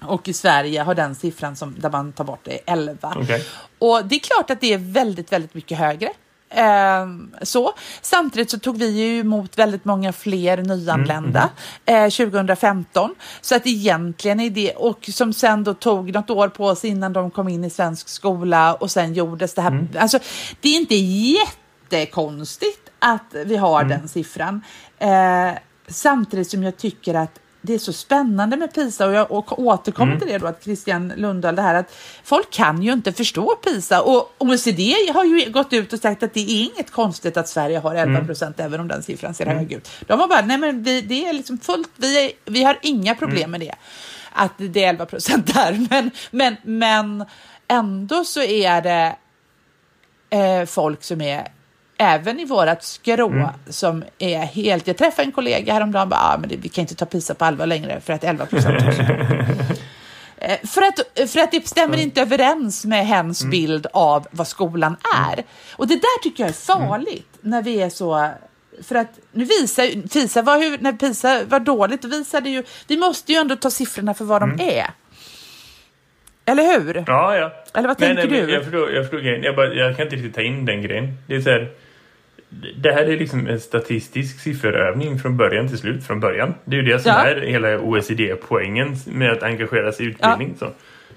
Och i Sverige har den siffran som, där man tar bort det 11. Okej. Och det är klart att det är väldigt, väldigt mycket högre. Ehm, så. Samtidigt så tog vi ju emot väldigt många fler nyanlända eh, 2015. Så att egentligen är det, och som sen då tog något år på sig innan de kom in i svensk skola och sen gjordes det här. Alltså det är inte jättekonstigt att vi har den siffran. Eh, samtidigt som jag tycker att det är så spännande med PISA och jag och återkommer till det då att Christian Lundahl, det här att folk kan ju inte förstå PISA. Och OECD har ju gått ut och sagt att det är inget konstigt att Sverige har 11 procent även om den siffran ser hög ut. De har bara, nej men vi, det är liksom fullt, vi, är, vi har inga problem med det. Att det är 11 procent där, men, men, men ändå så är det eh, folk som är även i vårat skrå som är helt... Jag träffade en kollega häromdagen och bara, ah, men det, vi kan inte ta PISA på allvar längre för att 11 procent Eh, för att, för att det stämmer inte överens med hens bild av vad skolan är. Och det där tycker jag är farligt när vi är så... För att nu visar PISA var, hur, när PISA var dåligt, då visade ju... Vi måste ju ändå ta siffrorna för vad de är. Eller hur? Ja, ja. Eller vad Nej, tänker nej, men du? Jag förstår, jag förstår grejen. Jag, bara, jag kan inte riktigt ta in den grejen. Det är så här, det här är liksom en statistisk sifferövning från början till slut. Från början. Det är ju det som Ja. är hela OECD-poängen med att engagera sig i utbildning. Så.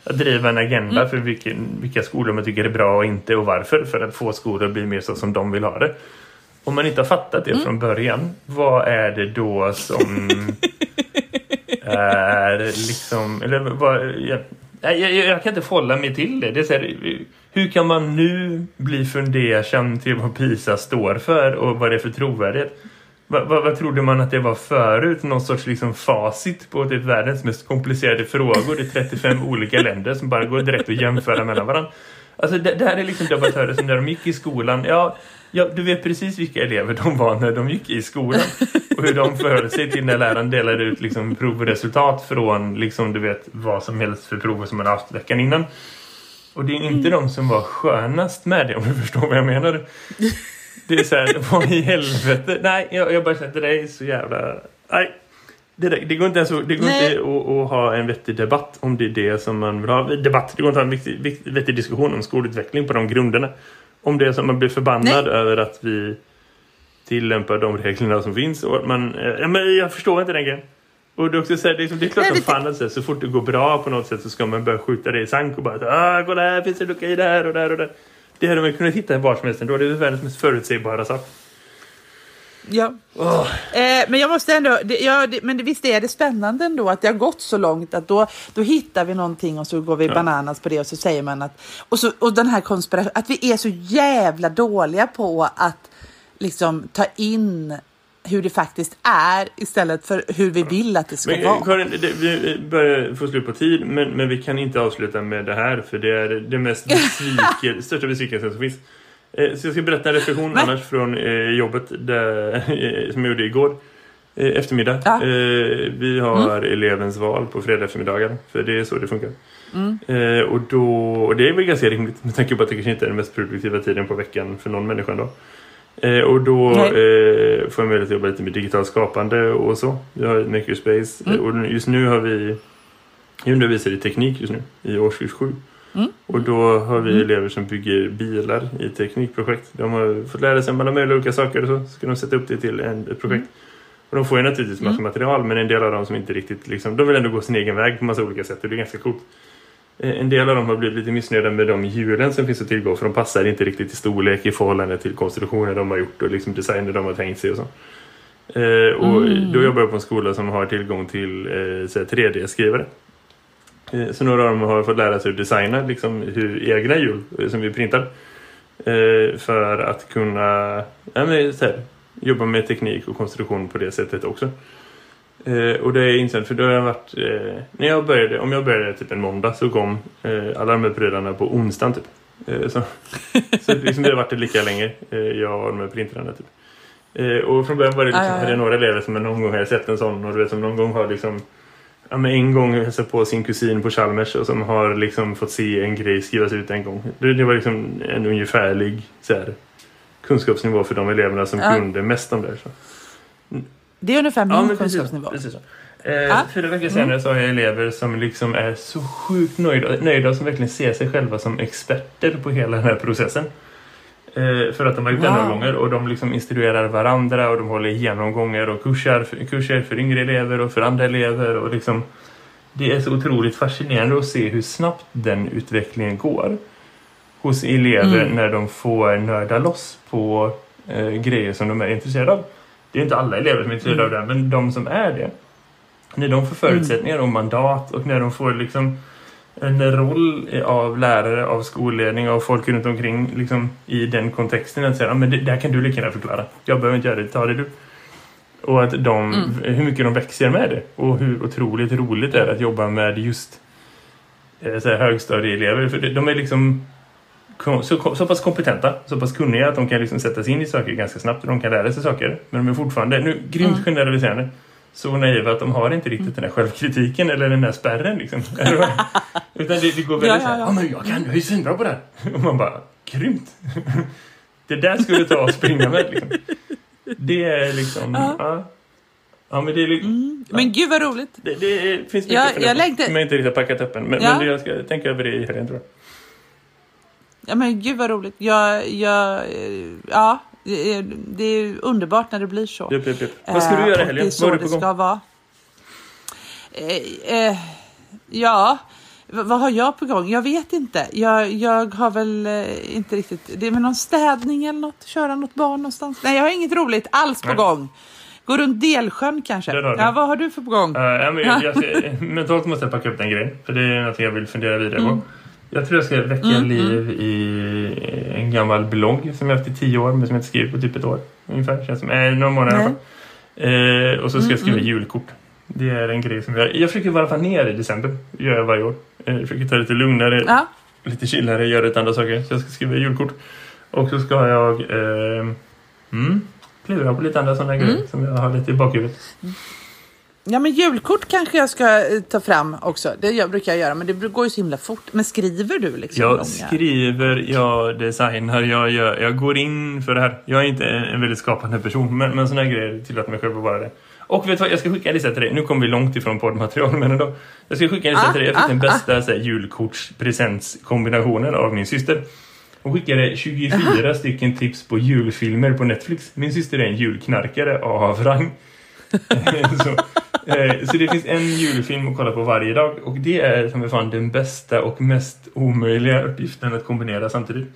Att driva en agenda Mm. för vilken, vilka skolor man tycker är bra och inte och varför. För att få skolor att bli mer så som de vill ha det. Om man inte har fattat det Mm. från början, vad är det då som är liksom... Eller vad, nej, jag, jag, jag kan inte förhålla mig till det. det är så här, hur kan man nu bli fundersam till vad PISA står för och vad det är för trovärdighet? Vad, vad, vad trodde man att det var förut? Någon sorts liksom facit på typ världens mest komplicerade frågor. Är 35 olika länder som bara går direkt att jämföra mellan varandra. Alltså det, det här är liksom debattörer som när de gick i skolan. Ja, ja, du vet precis vilka elever de var när de gick i skolan. Och hur de förhöll sig till när läraren delade ut liksom provresultat från liksom, du vet, vad som helst för prover som man haft veckan innan. Och det är inte de som var skönast med det om du förstår vad jag menar. Det är så här, vad i helvete? Nej, jag, jag bara att det där är så jävla... Nej. Det, där, det går inte ens att, det går Nej. inte att, att ha en vettig debatt om det är det som man vill ha. Debatt, det går inte att ha en viktig, viktig, vettig diskussion om skolutveckling på de grunderna. Om det är som man blir förbannad Nej. över att vi tillämpar de reglerna som finns. Och att man, eh, ja, men jag förstår inte den grejen. Och det är också så här, det är, som, det är klart som fan att så, så fort det går bra på något sätt så ska man börja skjuta det i sank och bara ah, kolla här finns det lucka i där och där och där. Det hade man kunnat hitta var som helst ändå. Det är världens mest förutsägbara sak. Ja. Eh, men jag måste ändå, det, ja, det, men visst är det spännande ändå att det har gått så långt att då, då hittar vi någonting och så går vi bananas på det och så säger man att, och, så, och den här konspirationen, att vi är så jävla dåliga på att liksom ta in hur det faktiskt är istället för hur vi vill att det ska Men, eh, vara. Karin, det, vi börjar få slut på tid, men, men vi kan inte avsluta med det här för det är det mest besviken, största besvikelsen som finns. Eh, så jag ska berätta en reflektion Nej. annars från eh, jobbet där, eh, som jag gjorde igår eftermiddag. Ja. Vi har elevens val på fredag eftermiddagar, för det är så det funkar. Eh, och, då, och det är väl ganska rimligt med tanke på att det kanske inte är den mest produktiva tiden på veckan för någon människa då. Eh, och då Nej. får jag möjlighet att jobba lite med digitalt skapande och så. Vi har Makerspace eh, och just nu har vi jag undervisar i teknik just nu i årskurs 7. Och då har vi elever som bygger bilar i teknikprojekt. De har fått lära sig en alla möjliga olika saker och så ska de sätta upp det till en, ett projekt. Och de får ju naturligtvis massa material men en del av dem som inte riktigt liksom, de vill ändå gå sin egen väg på massa olika sätt och det är ganska coolt. Eh, En del av dem har blivit lite missnöjda med de hjulen som finns att tillgå för de passar inte riktigt i storlek i förhållande till konstruktioner de har gjort och liksom designer de har tänkt sig och så. Eh, och då jobbar jag på en skola som har tillgång till eh, så här 3D-skrivare. Eh, så några av dem har fått lära sig att designa liksom, hur egna hjul eh, som vi printar. Eh, för att kunna ja, men, här, jobba med teknik och konstruktion på det sättet också. Och det är intressant för då har jag varit när jag började, om jag började typ en måndag så kom alla de här prylarna på onsdagen typ. Så så liksom, det har varit det lika länge, jag och de här printrarna typ. Och från början var det liksom, hade jag några elever som någon gång hade sett en sån och du vet som någon gång har liksom Ja, men en gång hälsade på sin kusin på Chalmers och som har liksom fått se en grej skrivas ut en gång. Det, det var liksom en ungefärlig så här, kunskapsnivå för de eleverna som Ja. kunde mest om det. Så. Det är ungefär min Ja, kunskapsnivå. precis så. Eh, Ja. Fyra veckor senare så har jag elever som liksom är så sjukt nöjda, nöjda och som verkligen ser sig själva som experter på hela den här processen. Eh, för att de har gjort det några Wow. gånger och de liksom instruerar varandra och de håller genomgångar och kurser för, kurser för yngre elever och för andra elever och liksom det är så otroligt fascinerande att se hur snabbt den utvecklingen går hos elever Mm. när de får nörda loss på eh, grejer som de är intresserade av. Det är inte alla elever som är intresserade Mm. av det, men de som är det. När de får förutsättningar och mandat och när de får liksom en roll av lärare, av skolledning, av folk runt omkring liksom, i den kontexten. Att säga, men det, det här kan du lika gärna förklara. Jag behöver inte göra det, ta det du. Och att de, hur mycket de växer med det. Och hur otroligt roligt det är att jobba med just eh, så här, högstadieelever. För de- är liksom så, så pass kompetenta, så pass kunniga att de kan liksom sätta sig in i saker ganska snabbt och de kan lära sig saker. Men de är fortfarande, nu grymt generaliserande, så naiva att de har inte riktigt den här självkritiken eller den här spärren liksom. Utan det, det går väldigt Ja, ja, så här, ja. ja men jag kan, jag är svinbra på det här. Och man bara, grymt. Det där skulle du ta och springa med liksom. Det är liksom, Ja. ja. Ja men det är liksom, Mm. Men gud vad roligt. det, det finns mycket Jag- fundera jag på, längtar- som jag inte riktigt har packat upp än. Men, Ja. men jag ska tänka över det i helgen tror jag. Ja men gud vad roligt. Jag, jag, eh, ja, det är, det är underbart när det blir så. Japp, japp, japp. Vad ska du Eh, göra i helgen? Är Vad du på gång? ska vara. Eh, eh, ja, vad har jag på gång? Jag vet inte. Jag, jag har väl inte riktigt... Det är väl någon städning eller något? Köra något barn någonstans? Nej, jag har inget roligt alls på Nej. gång. Gå runt Delsjön kanske. Ja, vad har du för på gång? Uh, jag, jag, ska- mentalt måste jag packa upp den grejen. För det är något jag vill fundera vidare Mm. Jag tror jag ska väcka liv i en gammal blogg som jag haft i tio år men som jag inte skrivit på typ ett år. Ungefär. Känns som, eh, några månader i alla fall. Eh, och så ska jag skriva julkort. Det är en grej som jag... Jag försöker varva ner i december. Gör jag varje år. Eh, Jag försöker ta lite lugnare, Ja, lite chillare, göra lite andra saker. Så jag ska skriva julkort. Och så ska jag... Eh, mm, klura på lite andra sådana grejer som jag har lite i bakhuvudet. Ja, men julkort kanske jag ska eh, ta fram också. Det jag brukar jag göra, men det går ju så himla fort. Men skriver du liksom långa? Jag skriver, jag designar, jag, gör, jag går in för det här. Jag är inte en, väldigt skapande person, men, men såna här grejer tillåter mig själv att vara det. Och vet du vad, jag ska skicka en lista till dig. Nu kommer vi långt ifrån poddmaterial, men ändå. Jag ska skicka en lista Ah, till dig. Jag fick ah, den bästa så här, julkortspresentskombinationen av min syster. Hon skickade 24 stycken tips på julfilmer på Netflix. Min syster är en julknarkare av rang. så, så det finns en julfilm att kolla på varje dag och det är som fan den bästa och mest omöjliga uppgiften att kombinera samtidigt.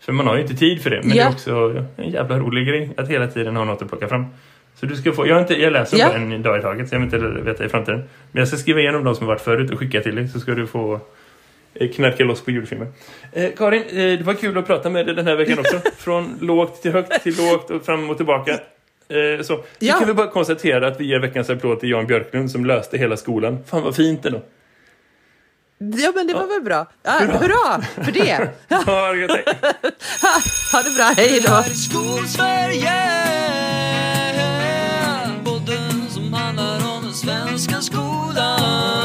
För man har ju inte tid för det, men det Ja. är också en jävla rolig grej att hela tiden ha något att plocka fram. Så du ska få, jag, inte, jag läser Ja. en dag i taget, så jag vill inte veta i framtiden. Men jag ska skriva igenom de som varit förut och skicka till dig så ska du få eh, knarka loss på julfilmer. Eh, Karin, eh, det var kul att prata med dig den här veckan också. Från lågt till högt till lågt och fram och tillbaka. Eh, så. Ja. Nu kan vi bara konstatera att vi ger veckans applåd till Jan Björklund som löste hela skolan. Fan vad fint ändå. Ja, men det var väl bra. Ja, hurra för det! Gött. Ha det bra, hej då! Här Skolsverige Podden som handlar om den svenska skolan